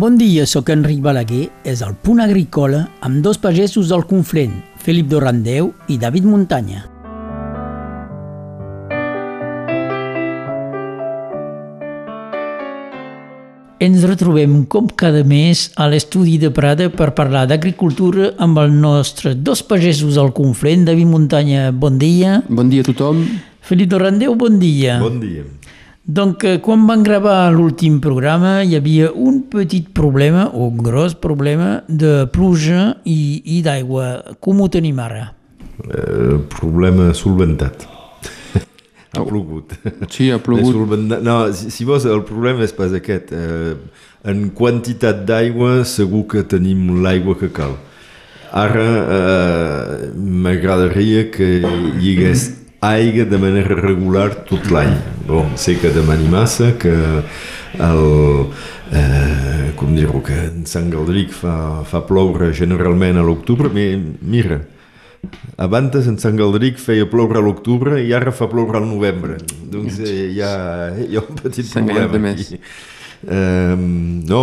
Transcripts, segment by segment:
Bon dia, sóc Enric Balaguer, és el Punt Agrícola amb dos pagesos del Conflent, Felip Dorrandeu i David Muntanya. Ens retrobem com cada mes a l'estudi de Prada per parlar d'agricultura amb els nostres dos pagesos del Conflent, David Muntanya, bon dia. Bon dia a tothom. Felip Dorrandeu, bon dia. Bon dia. Donc, quan van gravar l'últim programa hi havia un petit problema, o un gros problema, de pluja i, i d'aigua. Com ho tenim ara? Eh, problema solventat. ha plogut. Sí, ha plogut. solventat. No, si, si vols, el problema és pas aquest. Eh, en quantitat d'aigua segur que tenim l'aigua que cal. Ara eh, m'agradaria que hi hagués aigua de manera regular tot l'any. Bon, sé que demani massa, que el, eh, com dir-ho, que en Sant Galdric fa, fa ploure generalment a l'octubre, mira, abans en Sant Galdric feia ploure a l'octubre i ara fa ploure al novembre. Doncs eh, hi, ha, hi ha un petit problema de més. aquí. Eh, no,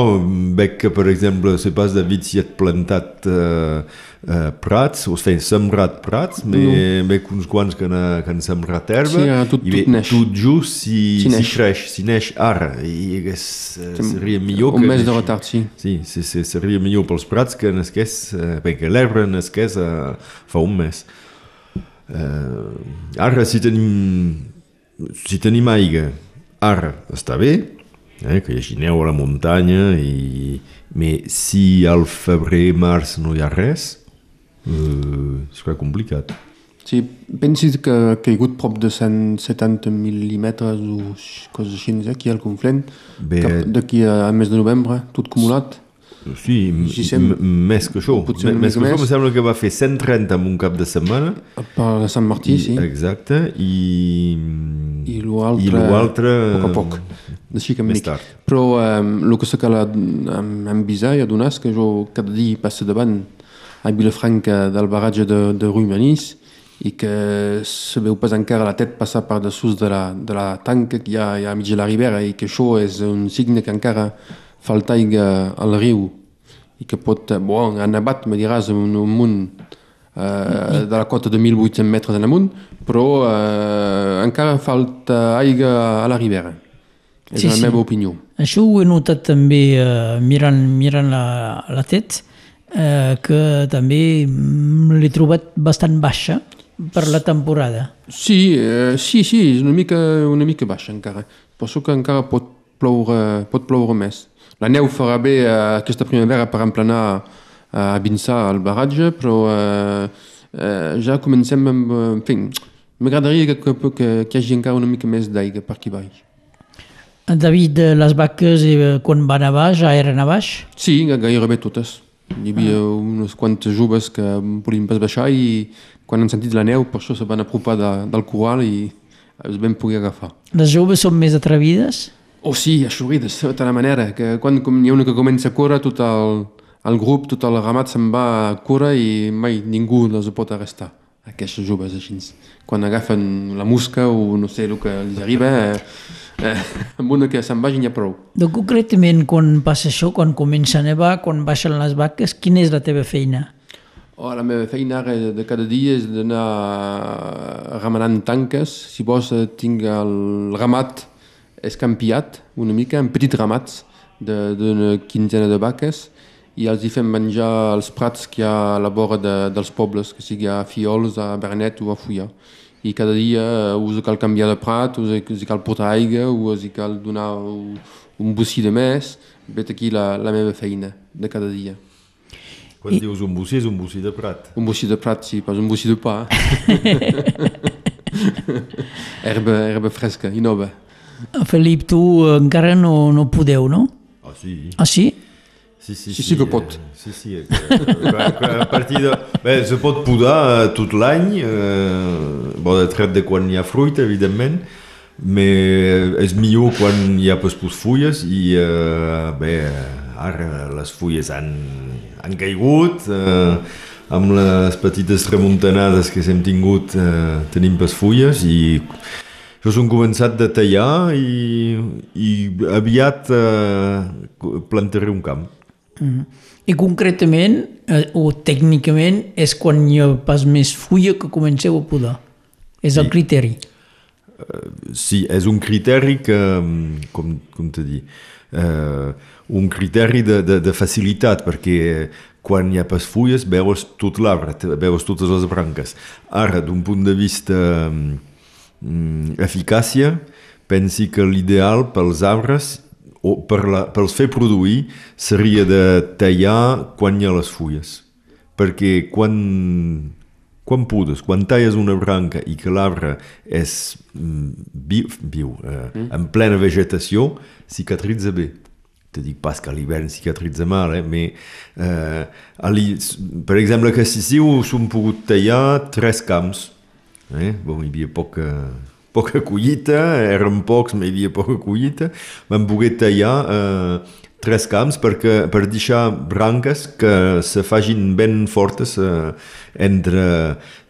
veig que per exemple se pas David s'hi ha plantat eh, eh, prats, o sigui, sembrat prats, no. veig uns quants que han, que han sembrat herba Sí, eh, tot- i bé, tot neix. tot just si, Si si, neix. creix, si neix ara i hagués, eh, seria millor Un que mes de retard, sí. Sí, sí, sí, seria millor pels prats que nasqués, eh, que l'herba nasqués eh, fa un mes. Eh, ara, si tenim, si tenim aigua, ara està bé, eh, que hi hagi neu a la muntanya, i, però si al febrer, març no hi ha res, eh, serà complicat. Sí, pensis que ha caigut prop de 170 mil·límetres o coses així eh, aquí al Conflent, d'aquí a, a mes de novembre, tot acumulat. Sí, sem- més que això. potser Més que mica això, més. em sembla que va fer 130 en un cap de setmana, Per Sant Martí, sí. Exacte, i... I l'altre... I. A poc a poc. D'així que més tard. Però el que se cal em, em visar i adonar és que jo cada dia passo davant a Vilafranca del baratge de, de Ruimanís i que se veu pas encara la tet passar per dessús de la, de la tanca que hi ha, hi ha a mig de la ribera i que això és un signe que encara falta aigua al riu i que pot... Bon, han nevat, me diràs, un, un munt eh, de la cota de 1.800 metres en amunt, però eh, encara falta aigua a la ribera. És Sí, la sí. meva opinió. Això ho he notat també eh, mirant, mirant la, la tet, eh, que també l'he trobat bastant baixa per la temporada. Sí, eh, sí, sí, és una mica, una mica baixa encara. Penso que encara pot ploure, pot ploure més. La neu farà bé eh, aquesta primavera per emplenar eh, a Vinçà el baratge, però eh, eh, ja comencem amb... eh, En fi, m'agradaria que, que, que, que hi hagi encara una mica més d'aigua per aquí baix. David, eh, les vaques quan van a baix ja eren a baix? Sí, gairebé totes. Hi havia unes quantes joves que volien pas baixar i quan han sentit la neu per això se van apropar de, del corral i es van poder agafar. Les joves són més atrevides? Oh sí, aixurides, de tota manera, que quan com hi ha una que comença a córrer, tot el, el grup, tot el ramat se'n va a córrer i mai ningú les pot arrestar, aquestes joves així. Quan agafen la musca o no sé el que els arriba, eh, eh, amb una que se'n vagi n'hi ha prou. Donc, concretament, quan passa això, quan comença a nevar, quan baixen les vaques, quina és la teva feina? Oh, la meva feina ara de cada dia és d'anar remenant tanques. Si vols, eh, tinc el ramat escampiat una mica, en petits ramats d'una quinzena de vaques i els hi fem menjar els prats que hi ha a la vora de, dels pobles, que sigui a Fiols, a Bernet o a Fullà. I cada dia eh, us cal canviar de prat, us, us cal portar aigua, us cal donar un, un bocí de més. Vet aquí la, la meva feina de cada dia. Quan I... dius un bocí, és un bocí de prat. Un bocí de prat, sí, pas un bocí de pa. herba, herba fresca i nova. Felip, tu eh, encara no, no podeu, no? Ah, sí. Ah, sí? Sí, sí, Sí, sí que pot. eh, Sí, sí. eh, que- que A partir de... Bé, se pot podar tot l'any, eh, bo, de tret de quan hi ha fruita, evidentment, però és millor quan hi ha pas pus fulles i, eh, bé, ara les fulles han, han caigut, eh, amb les petites remuntanades que hem tingut eh, tenim pas fulles i Jo s'han començat de tallar i, i aviat eh, plantaré un camp. Mm. I concretament, eh, o tècnicament, és quan hi ha pas més fulla que comenceu a podar. És el Sí. criteri. Sí, és un criteri que, com, com te dir, eh, un criteri de, de, de facilitat, perquè quan hi ha pas fulles veus tot l'arbre, veus totes les branques. Ara, d'un punt de vista mm, eficàcia, pensi que l'ideal pels arbres o per la, pels fer produir seria de tallar quan hi ha les fulles. Perquè quan, quan podes, quan talles una branca i que l'arbre és mm, viu, viu eh, mm. en plena vegetació, cicatritza bé. Te dic pas que a l'hivern cicatritza mal, eh? mais eh, a per exemple, que si siu s'han pogut tallar tres camps. Eh? Bon, hi havia poca, poca collita, eren pocs, però hi havia poca collita. Vam poder tallar eh, tres camps perquè, per deixar branques que se facin ben fortes eh, entre,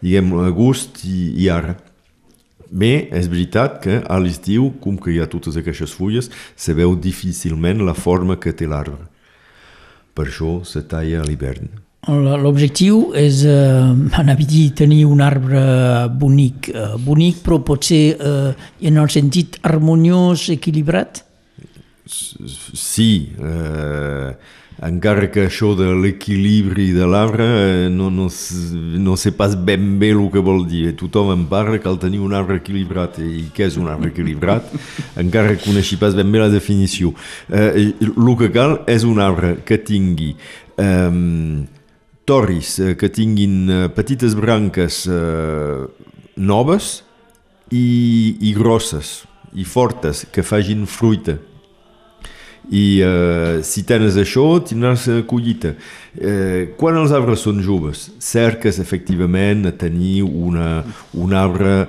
diguem, agost i, i ara. Bé, és veritat que a l'estiu, com que hi ha totes aquestes fulles, se veu difícilment la forma que té l'arbre. Per això se talla a l'hivern. L'objectiu és, eh, anava a dir, tenir un arbre bonic, eh, bonic però potser eh, en el sentit harmoniós, equilibrat. Sí, eh, encara que això de l'equilibri de l'arbre eh, no, no, no sé pas ben bé el que vol dir. Tothom en parla, cal tenir un arbre equilibrat. I què és un arbre equilibrat? encara que coneixi pas ben bé la definició. Eh, el que cal és un arbre que tingui eh, torris, eh, que tinguin eh, petites branques eh, noves i, i grosses i fortes, que facin fruita. I eh, si tens això tindràs eh, collita. Eh, quan els arbres són joves cerques efectivament a tenir una, un arbre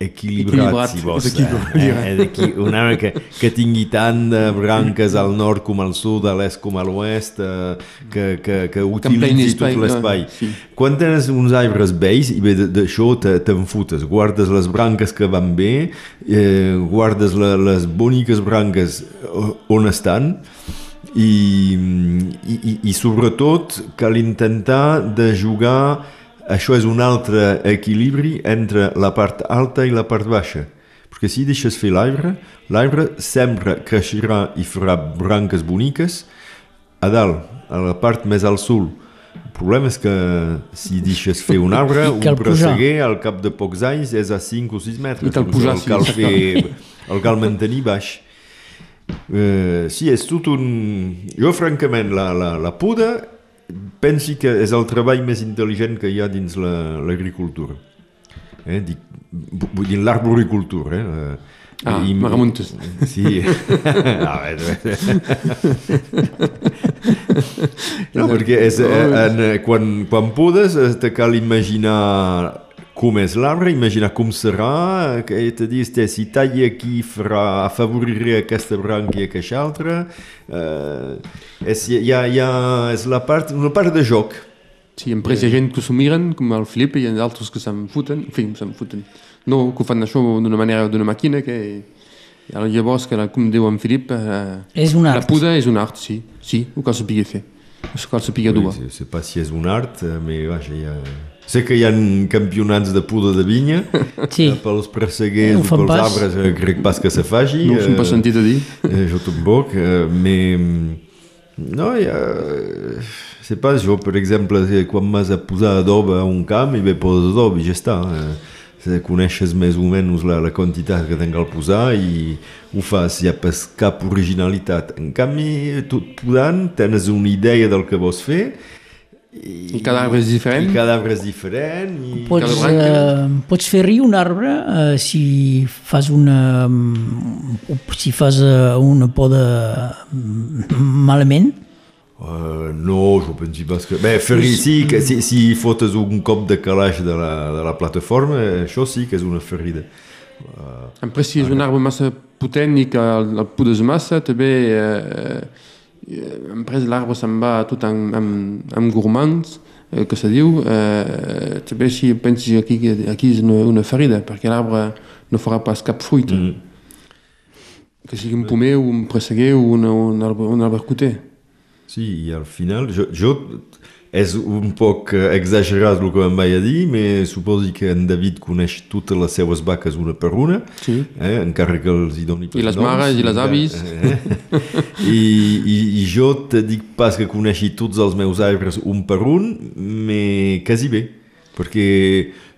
equilibrat, Equilibrat, si vols és eh, equi- un arbre que, que tingui tant de branques al nord com al sud, a l'est com a l'oest eh, que, que, que utilitzi tot espai, l'espai. sí. quan tens uns arbres vells i bé d'això te- te'n futes, guardes les branques que van bé, eh, guardes la, les boniques branques eh, on estan i, i, i, i sobretot cal intentar de jugar això és un altre equilibri entre la part alta i la part baixa perquè si deixes fer l'arbre l'arbre sempre creixerà i farà branques boniques a dalt, a la part més al sud el problema és que si deixes fer un arbre, un presseguer al cap de pocs anys és a 5 o 6 metres. I cal pujar, el cal, fer, el cal mantenir baix. Eh, sí, és tot un... Jo, francament, la, la, la poda pensi que és el treball més intel·ligent que hi ha dins la- l'agricultura. eh? Dic, vu- vull dir l'arboricultura. Eh? Ah, I- me remuntes. Sí. A veure. No, perquè és, eh, en, eh, quan, quan podes eh, te cal imaginar com és l'arbre, imaginar com serà, que te dius, te, si talla aquí farà, afavoriré aquesta branca i aquesta altra. Eh, és, hi ha, hi ha, és la part, una part de joc. Sí, en pres hi ha gent que s'ho miren, com el Felipe, i hi ha d'altres que se'n futen, en fi, se'n futen. No, que ho fan això d'una manera, d'una màquina, que... Llavors, que, la- com diu en Filip, eh, És un la art. poda és un art, sí, sí, ho cal saber fer, ho cal saber dur. Je sais pas si és un art, mais vaja, hi ha... Sé que hi ha campionats de poda de vinya, Sí. eh, pels presseguers Ho o fan pels pas. arbres, eh, crec pas que se faci. No s'ho eh, pas sentit a dir. Eh, jo tampoc, eh, mais... No, ha... sé pas, jo, per exemple, quan m'has de posar adobe a un camp, i bé poses adobe i ja està. Eh, coneixes més o menys la, la quantitat que tenc al posar i ho fas, hi ha pas cap originalitat. En canvi, tot podant, tens una idea del que vols fer I és diferent. i és diferent i... Pots, eh, pots fer rir un arbre eh, si fas una mm, si fas eh, una poda mm, malament Uh, no, jo penso pas que... Bé, ferri sí, que si, si fotes un cop de calaix de la, de la plataforma, això sí que és una ferida. En pres, si és un arbre massa potent i que el, el podes massa, també eh, eh, en pres l'arbre se'n va tot amb, amb, amb gourmands, eh, que se diu, eh, també si pensis aquí, aquí és una, una ferida, perquè l'arbre no farà pas cap fruita. Mm. Que sigui un pomer, un presseguer o un, un, arbre, un arbre coter. Sí, i al final, jo, jo és un poc eh, exagerat el que em vaig a dir, però suposi que en David coneix totes les seues vaques una per una, Sí. eh, encara que els hi doni I les mares i les avis. Eh? I, i, I jo te dic pas que coneixi tots els meus arbres un per un, però quasi bé, perquè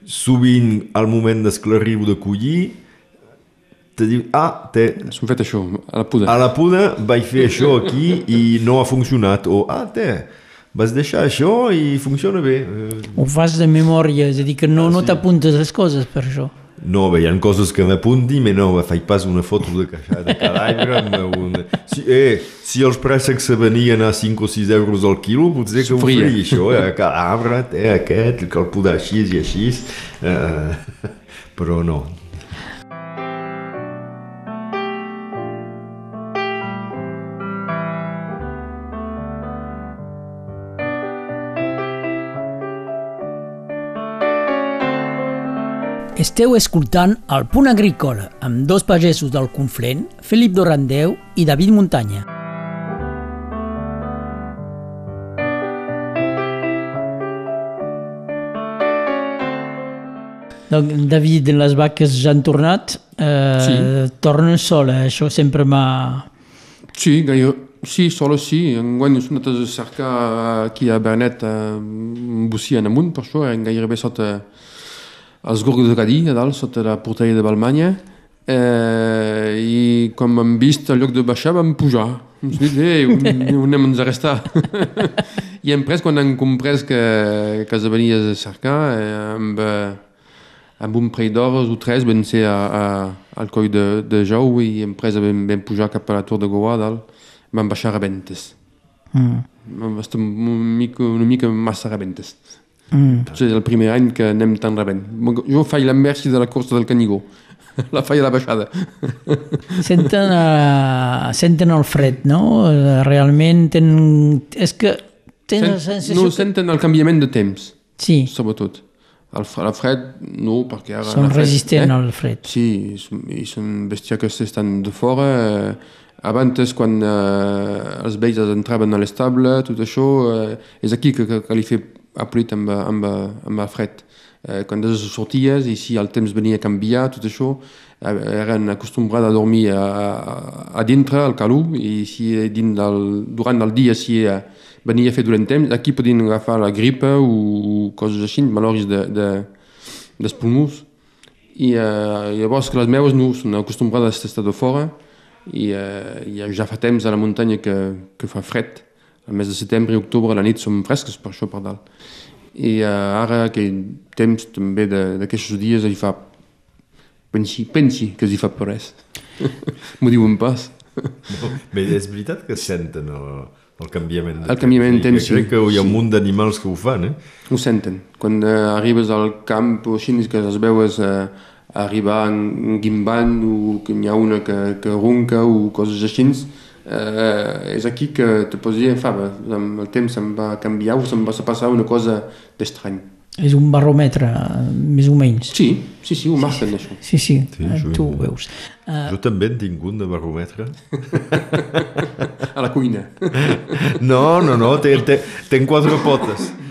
sovint al moment d'esclarir-ho de collir te diu, ah, te, S'han fet això, a la puda. a la puda vaig fer això aquí i no ha funcionat. O, ah, te, vas deixar això i funciona bé. Eh, Ho fas de memòria, és a dir, que no, no t'apuntes les coses per això. No, bé, hi ha coses que m'apunti, però no, faig pas una foto de, caixa, de arbre. amb una... si, eh, si els préssecs se venien a 5 o 6 euros al quilo, potser que ho faria això, eh? arbre té aquest, que el podrà així i així. Eh, però no. Esteu escoltant el Punt Agrícola amb dos pagesos del Conflent, Felip Dorandeu i David Muntanya. Donc, David, les vaques ja han tornat, eh, Sí. tornen sola, això sempre m'ha... Sí, gaire... Sí, solo sí. Enguany a cercar aquí a Bernet a un bocí en amunt, per això, eren gairebé sota els gorgs de Cadí, a dalt, sota la porteria de Balmanya. Eh, I quan m'han vist al lloc de baixar vam pujar. Hem dit, eh, on, on anem a restar? I hem pres, quan han comprès que, que els venies a cercar, eh, amb, eh, amb un parell d'hores o tres vam ser a, a, al coll de, de Jou i hem pres vam, vam pujar cap a la Tor de Goa dalt, vam baixar rebentes. Mm. Vam estar una mica, una mica massa rebentes. Mm. És el primer any que anem tan rebent. Jo faig l'enversi de la cursa del Canigó. La faig a la baixada. Senten, uh, senten el fred, no? Eh, Realment tenen... És que tens la Sent, sensació... no que... senten el canviament de temps, Sí, sobretot. El, el fred, no, perquè ara... són la fred- resistents al fred. Sí, i són- bèsties que estan de fora. Eh, abans, quan eh, els vells entraven a l'estable, tot això, eh, és aquí que, que, que li fe aplit amb, amb, amb el fred. Eh, quan els sorties i si el temps venia a canviar, tot això, eh, eren acostumbrats a dormir a, a, a dintre, al calor, i si dins del, durant el dia si eh, venia a fer durant temps, aquí podien agafar la gripa o, o coses així, malòries de, de, dels pulmons. I eh, llavors que les meves no són acostumbrades a estar de fora i, eh, ja fa temps a la muntanya que, que fa fred. Al mes de setembre i octubre a la nit som fresques per això per dalt. I eh, ara aquell temps també de- d'aquests dies hi fa pensi, pensi que s'hi fa per res. M'ho diuen pas. Bé, és veritat que senten el, el canviament. de El canviament temps. temps, I Crec sí. que hi ha un munt d'animals que ho fan, eh? Ho senten. Quan eh, arribes al camp o així, que els veus eh, arribar en guimbant o que n'hi ha una que, que ronca o coses així, eh, és aquí que te pots dir, fa, bé, amb el temps se'm va canviar o se'm va passar una cosa d'estrany. És un baròmetre, eh, més o menys. Sí, sí, sí, ho marquen, això. Sí, sí, Sí, eh, això- tu ho veus. Uh, Jo també en tinc un de baròmetre. A la cuina. No, no, no, ten, ten, ten quatre potes.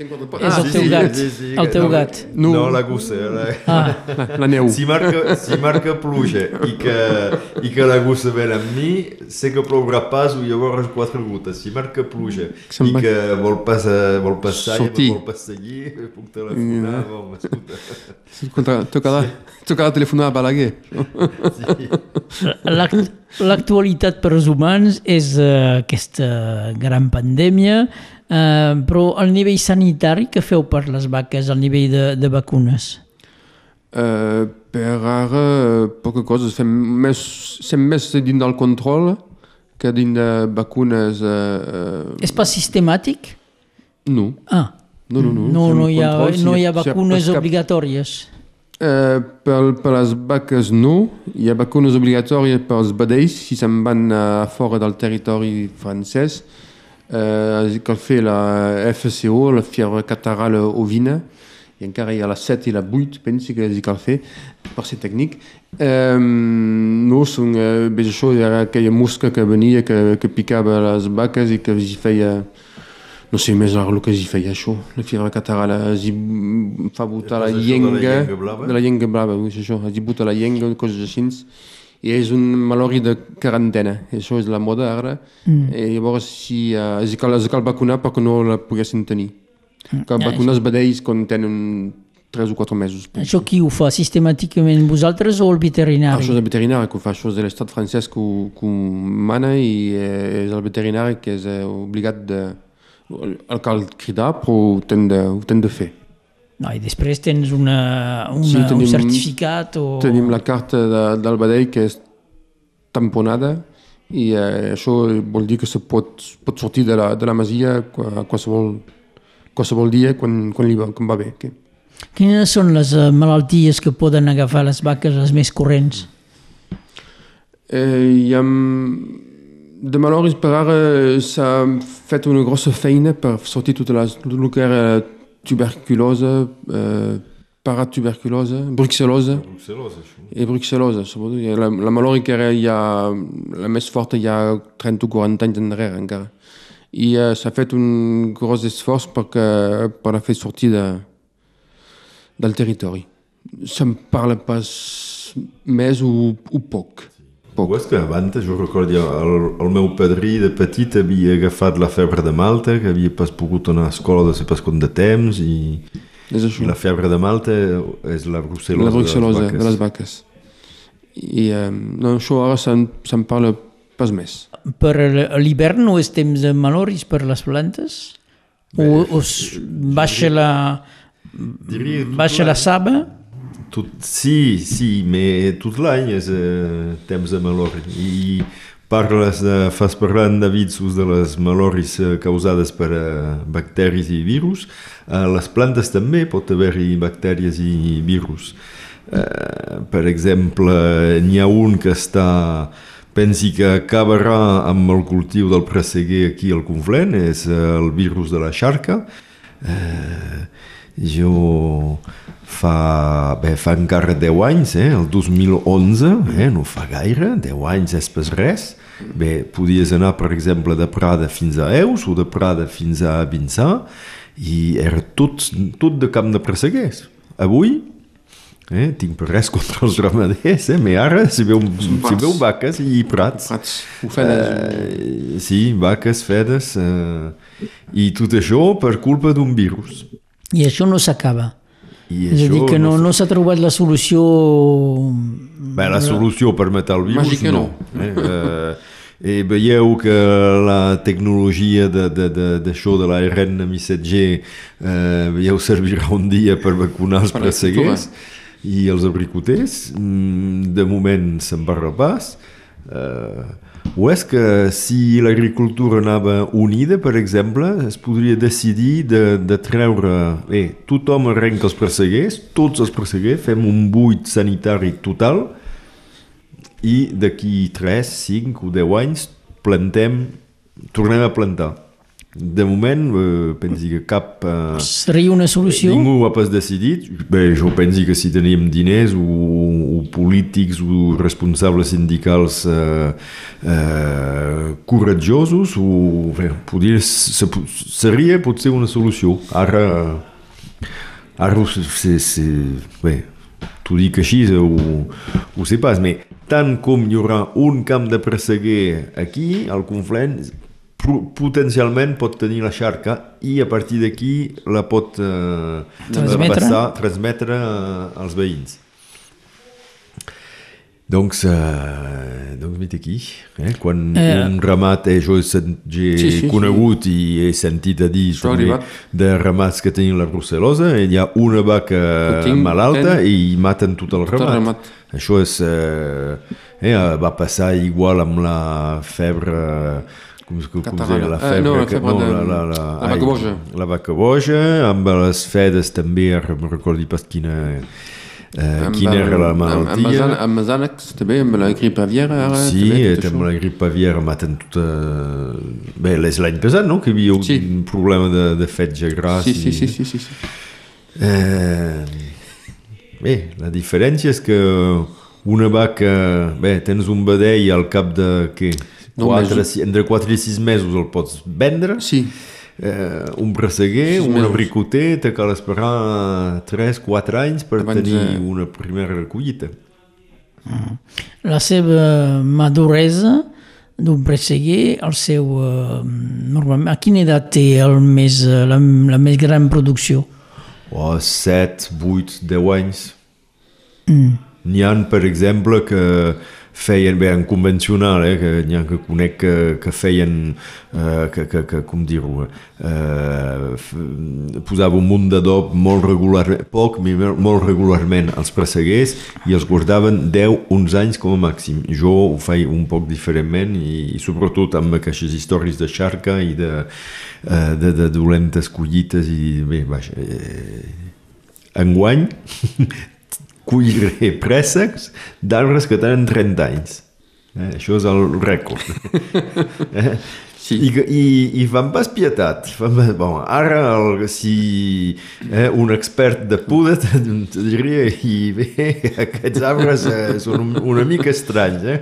Tinc quatre és el teu gat, el teu no, gat. No, No. la gossa. La... Ah, La, la neu. Si marca, si marca pluja i que, i que la gossa ven amb mi, sé que plourà pas o llavors quatre gotes. Si marca pluja i va- que vol passar, vol passar i Sortir. vol passar allí, puc telefonar, bon, escolta. Contra, tocarà, tocarà telefonar a Balaguer. l'act- L'actualitat per als humans és eh, aquesta gran pandèmia, eh, però al nivell sanitari, què feu per les vaques, al nivell de, de vacunes? Uh, per ara, poca cosa. Fem més, sem més dins del control que dins de vacunes... Uh, És pas sistemàtic? no. Ah, No, no, no. no, Fem no, hi, ha, control, si no hi ha si vacunes pas cap- obligatòries. Eh, per, per les vaques no, hi ha vacunes obligatòries per als vedells si se'n van a fora del territori francès. Eh, cal fer la FCO, la fiebre catarrale ovina, i encara hi ha les 7 i les 8, pensi que hi cal fer per ser tècnic. Eh, no, són, eh, veig això, hi era aquella mosca que venia, que, que picava les vaques i que hi feia no sé més el que hi feia això, la fibra catalana, hi fa botar la llenga, de la llenga blava, oui, és això, hi bota la llenga, coses així, i és un malori de quarantena, això és la moda ara, mm. i llavors si, uh, es, cal, es cal vacunar perquè no la poguessin tenir. Mm. Cal vacunar els vedells quan tenen 3 o 4 mesos. Això qui ho fa sistemàticament, vosaltres o el veterinari? Això és el veterinari que ho fa, això és de l'estat francès que ho, que ho mana i eh, és el veterinari que és eh, obligat de... El cal cridar però ho ten de, ho ten de fer. No, I després tens una, una, sí, tenim, un certificat o... Tenim la carta de, del vedell que és tamponada i eh, això vol dir que se pot, pot sortir de la, de la masia a qualsevol, qualsevol dia quan, quan, li va, quan va bé. Que... Quines són les uh, malalties que poden agafar les vaques les més corrents? Eh, hi ha... De maloris per ara s'ha fet una grossa feina per sortir tot el que era tuberculose, eh, paratuberculose, I bruxelose, sobretot. La, la malòrica era ja, la més forta hi ha 30 o 40 anys enrere encara. I eh, s'ha fet un gros esforç perquè, per a fer sortir de, del territori. Se'n parla pas més o, o poc. Poc. És que abans, jo recordo, el, el meu padrí de petit havia agafat la febre de Malta, que havia pas pogut anar a escola de ser pas com de temps, i, i la febre de Malta és la brucel·losa, la brucel·losa de, les de les vaques. I eh, no, això ara se'n se parla pas més. Per l'hivern no és temps de maloris per les plantes? O, o baixa la, baixa la saba? Tot, sí, sí, mais tot l'any és eh, temps de malori. I parles de, fas parlant, David, de les maloris eh, causades per eh, bacteris i virus. A les plantes també pot haver-hi bactèries i virus. Eh, per exemple, n'hi ha un que està pensi que acabarà amb el cultiu del presseguer aquí al Conflent, és el virus de la xarca. Eh, jo fa, bé, fa encara 10 anys, eh? el 2011, eh? no fa gaire, 10 anys és pas res. Bé, podies anar, per exemple, de Prada fins a Eus o de Prada fins a Vinçà i era tot, tot de camp de presseguers. Avui, eh, tinc per res contra els ramaders, eh, però ara si veu, si veu vaques i prats. Prats, ofedes. Eh, sí, vaques, fedes, eh, i tot això per culpa d'un virus. I això no s'acaba. I és a dir, que no, no s'ha trobat la solució... Bé, la solució per matar el virus, Màgica no. no. Eh? eh, i veieu que la tecnologia d'això de, de, de, de l'ARN missatger eh, veieu servirà un dia per vacunar els presseguers i els abricoters. Mm, de moment se'n va repàs. Eh, o és que si l'agricultura anava unida, per exemple, es podria decidir de, de treure... Bé, tothom arrenca els perseguers, tots els perseguers, fem un buit sanitari total i d'aquí 3, 5 o 10 anys plantem, tornem a plantar. De moment, eh, pensi que cap... Eh, Seria una solució? Ningú ha pas decidit. Bé, jo pensi que si teníem diners o, o polítics o responsables sindicals eh, eh, coratjosos, o, bé, podria, se, seria potser una solució. Ara, ara se, se, bé, t'ho dic així, ho, ho sé pas, però tant com hi haurà un camp de presseguer aquí, al Conflent, potencialment pot tenir la xarca i a partir d'aquí la pot eh, transmetre, passar, transmetre eh, als veïns. Doncs, eh, doncs vet aquí, eh? quan eh, un ramat, eh, jo he, he sí, sí, conegut sí. i he sentit a dir també, de ramats que tenen la brucel·losa, hi ha una vaca tinc, malalta ten... i maten tot el ramat. Tot el ramat. Això és, eh, eh, va passar igual amb la febre com, com, com deia, la febre, eh, no, la, febre no, de, la, la, la, la vaca boja. La vaca boja, amb les fedes també, ara no recordo pas quina, eh, quina era la malaltia. Amb, amb els ànecs també, amb la grip aviària. Ara, sí, també, amb la grip aviària maten tota... Bé, és l'any passat, no?, que hi havia sí. un problema de, de fetge gras. Sí, sí, i... sí, sí, sí, sí. Eh, bé, la diferència és que una vaca... Bé, tens un vedell al cap de... Què? No, Quatre, mesos. si- entre 4 i 6 mesos el pots vendre. Sí, Eh, un presseguer, un mesos. abricoter, te cal esperar 3-4 anys per Abans tenir de- una primera recollita. La seva maduresa d'un presseguer, el seu... Eh, normalment, a quina edat té el més, eh, la, la més gran producció? O 7, 8, 10 anys. Mm. N'hi ha, per exemple, que feien, bé, en convencional, eh, que n'hi ha que conec que, que feien, eh, que, que, que, com dir-ho, eh, posava un munt d'adob molt regular, poc, molt regularment als presseguers i els guardaven 10-11 anys com a màxim. Jo ho faig un poc diferentment i, i sobretot amb aquestes històries de xarca i de, eh, de, de dolentes collites i bé, vaja, eh, enguany colliré préssecs d'arbres que tenen 30 anys. Eh, això és el rècord. eh? Sí. I, i, I fan pas pietat. Fan, pas- bon, ara, el, si eh, un expert de puda te, te diria i bé, aquests arbres eh, són un, una mica estranys. Eh?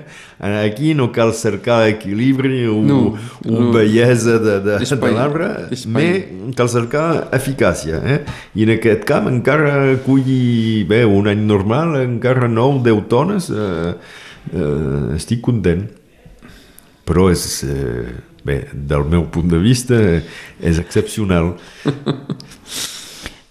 Aquí no cal cercar equilibri o, No, o no. bellesa de, de, de l'arbre, mais cal cercar eficàcia. Eh? I en aquest camp encara culli bé, un any normal, encara 9-10 tones, eh, eh, estic content. Però és, eh, bé, del meu punt de vista, eh, és excepcional.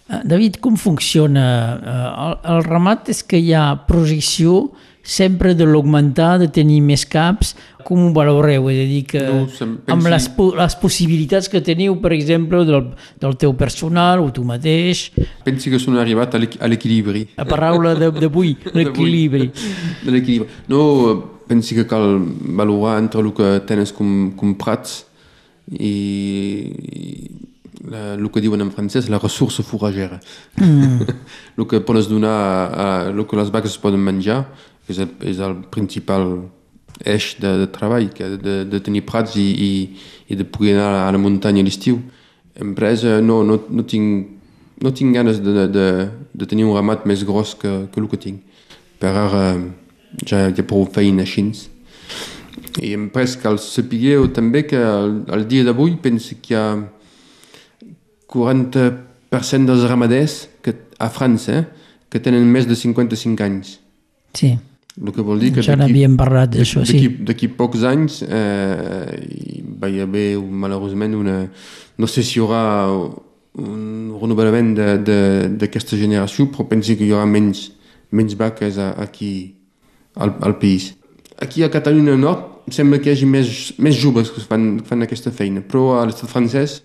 Eh, David, com funciona? Eh, El, el ramat és que hi ha projecció sempre de l'augmentar, de tenir més caps. Com ho valoreu? És a dir, que No, sem- amb pensi- les, les possibilitats que teniu, per exemple, del, del teu personal o tu mateix, pensi que són arribat a l'equi- a l'equilibri. la paraula de- d'avui, l'equilibri. de l'equilibri. No, pensi que cal valorar entre el que tens com, com prats i, i la, el que diuen en francès la ressourça forragera. Mm. el que pots donar a, a el que les vaques es poden menjar és el, és el principal eix de, de treball, que de, de tenir prats i, i, i de poder anar a la muntanya a l'estiu. Empresa, no, no, no, tinc, no tinc ganes de, de, de tenir un ramat més gros que, que el que tinc. Per ara ja ha prou feina així. I em pres que el sapigueu també que al, al dia d'avui penso que hi ha 40% dels ramaders que, a França eh, que tenen més de 55 anys. Sí, El que vol dir que ja n'havíem parlat d'això, sí. d'aquí pocs anys eh, hi va hi haver malauradament una... No sé si hi haurà un renovament de- de- d'aquesta generació, però penso que hi haurà menys, menys vaques aquí al, al país. Aquí a Catalunya Nord sembla que hi hagi més, més joves que fan, fan aquesta feina, però a l'estat francès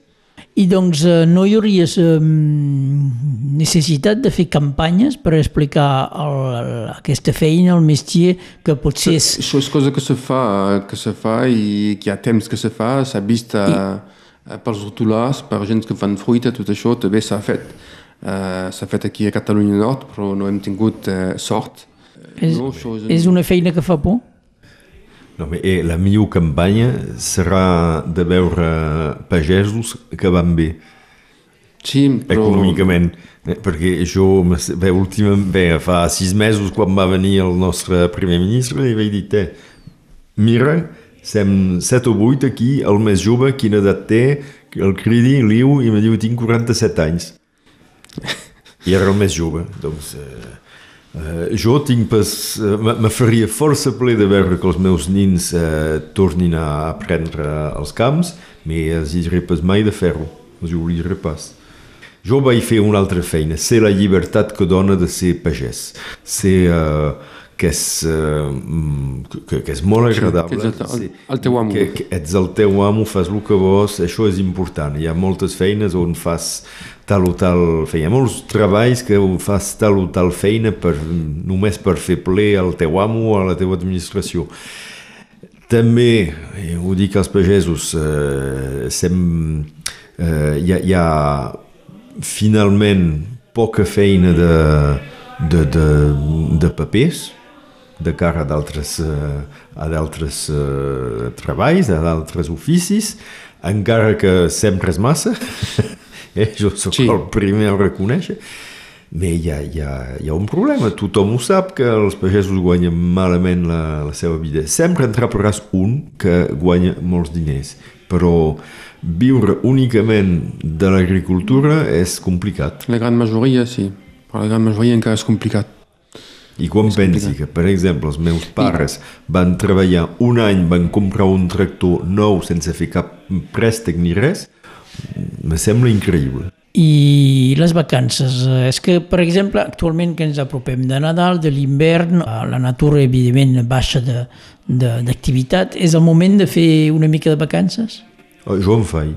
I doncs eh, no hi hauria eh, necessitat de fer campanyes per explicar el, el, aquesta feina, el métier, que potser és... Això és cosa que se fa, que se fa i que hi ha temps que se fa, s'ha vist a, a, pels rotulars, per gent que fan fruita, tot això també s'ha fet. Uh, s'ha fet aquí a Catalunya Nord, però no hem tingut uh, sort. És, no, això és, és una feina que fa por? No, però, eh, la millor campanya serà de veure pagesos que van bé Sí, però... econòmicament. Eh, perquè jo, bé, últimament, bé, fa sis mesos quan va venir el nostre primer ministre i vaig dir, "Té, mira, sem 7 o 8 aquí, el més jove, quina edat té, el cridi, liu, i me diu, tinc 47 anys. I era el més jove, doncs... Eh, eh, jo tinc pas... Eh, me me faria força ple de veure que els meus nins eh, tornin a aprendre als camps, però els diré pas mai de fer-ho, els diré pas. Jo vaig fer una altra feina, ser la llibertat que dona de ser pagès, ser uh, que, és, uh, que, que és molt agradable. que ets el- el teu amo. Que, que ets el teu amo, fas el que vols, això és important. Hi ha moltes feines on fas tal o tal feina. Hi ha molts treballs que fas tal o tal feina per, només per fer ple al teu amo o a la teva administració. També, eh, ho dic als pagesos, eh, sem, eh, hi, ha, hi ha finalment poca feina de, de, de, de papers de cara a d'altres eh, a d'altres eh, treballs, a d'altres oficis, encara que sempre és massa, eh? jo sóc Sí. el primer a reconèixer, però hi ha, hi, ha, hi ha un problema, tothom ho sap que els pagesos guanyen malament la, la seva vida. Sempre en trobaràs un que guanya molts diners, però viure únicament de l'agricultura és complicat. La gran majoria, sí. Però la gran majoria encara és complicat. I quan pensi que, per exemple, els meus pares van treballar un any, van comprar un tractor nou sense fer cap préstec ni res, me sembla increïble. I les vacances, eh, és que, per exemple, actualment que ens apropem de Nadal, de l'hivern, eh, la natura, evidentment, baixa de- de- d'activitat, és el moment de fer una mica de vacances? Oh, Jo en faig.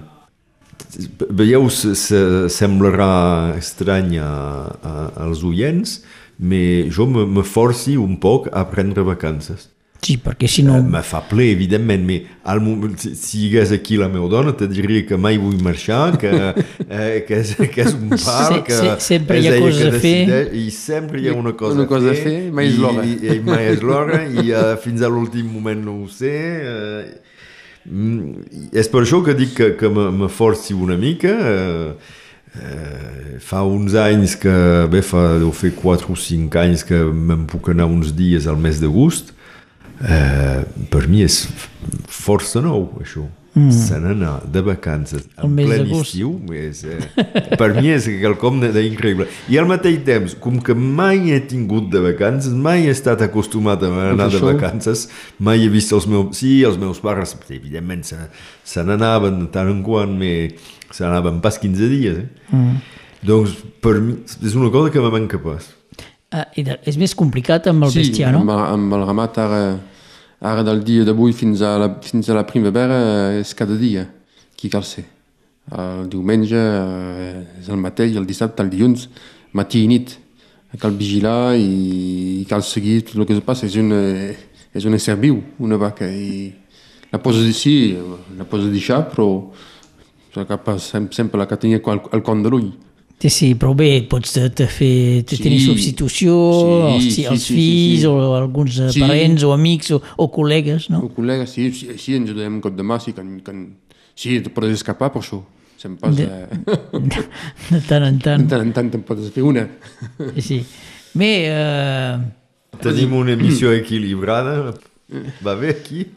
Veieu, se, se, semblarà estrany als oients, però jo me, me forci un poc a prendre vacances. Sí, perquè si no... No. Me fa ple, evidentment, però al moment, si, si hi hagués aquí la meva dona, te diria que mai vull marxar, que, eh, que, és, que és un par, Se- que se- sempre és hi ha coses a fer. I sempre hi ha una cosa, Una cosa a fer, mai és l'hora. I, i mai és l'hora, i uh, fins a l'últim moment no ho sé. Uh, mm, és per això que dic que, que me, me forci una mica. Uh, Uh, fa uns anys que, bé, fa, deu fer 4 o 5 anys que me'n puc anar uns dies al mes d'agost, uh, per mi és força nou, això. Mm. Se n'anar de vacances en ple estiu, és, eh, per mi és quelcom d'increïble. I al mateix temps, com que mai he tingut de vacances, mai he estat acostumat a anar de això- vacances, mai he vist els meus... Sí, els meus pares, evidentment, se, se n'anaven de tant en quant, però se n'anaven pas 15 dies. Eh? Mm. Doncs per mi és una cosa que me manca pas. Ah, de, és més complicat amb el sí, bestiar, no? amb, el- amb el ramat ara, ara del dia d'avui fins, a la, fins a la primavera eh, és cada dia qui cal ser. El diumenge eh, és el mateix, el dissabte, el dilluns, matí i nit. Cal vigilar i, i cal seguir tot el que es passa. És, una, és un ésser viu, una vaca. I la poses sí, la poses deixar, però cap, sempre la que tenia al, al con de l'ull. Sí, sí, però bé, pots te, te fer, te Sí. tenir substitució, Sí, els, sí, sí, els sí, sí, fills sí. o alguns eh, Sí. parents o amics o, o col·legues, no? O col·legues, sí, sí, sí ens donem un cop de mà, sí, que, que, sí, te pots escapar per això. Se'm passa... De- De tant en tant. De tant en tant te'n pots fer una. Sí, sí. Bé, eh, Tenim una emissió equilibrada. Va bé aquí?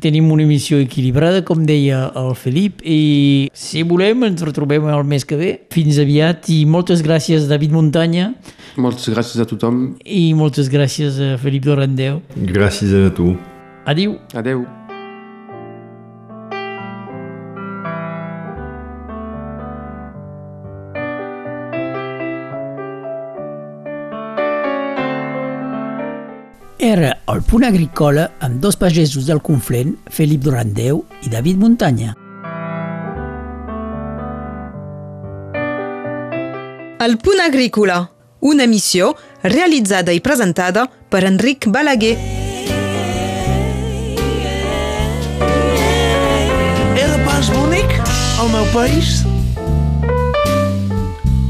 Tenim una emissió equilibrada, com deia el Felip, i si volem ens retrobem el mes que ve. Fins aviat i moltes gràcies, David Muntanya, Moltes gràcies a tothom. i moltes gràcies a Felip Dorandeu. Gràcies a tu. Adiu. Adeu. Era el punt agrícola amb dos pagesos del Conflent, Felip Dorandeu i David Muntanya. El punt agrícola, una emissió realitzada i presentada per Enric Balaguer. Era pas bonic, el meu país?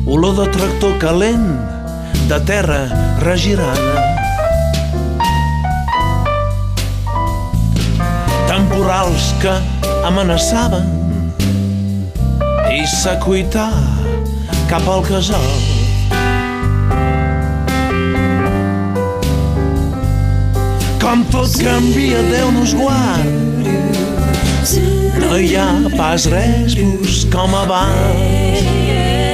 Olor de tractor calent, de terra regirada. Temporals que amenaçaven i s'acuitar cap al casal. Com tot canvia, Déu nos guard. No hi ha pas res com abans.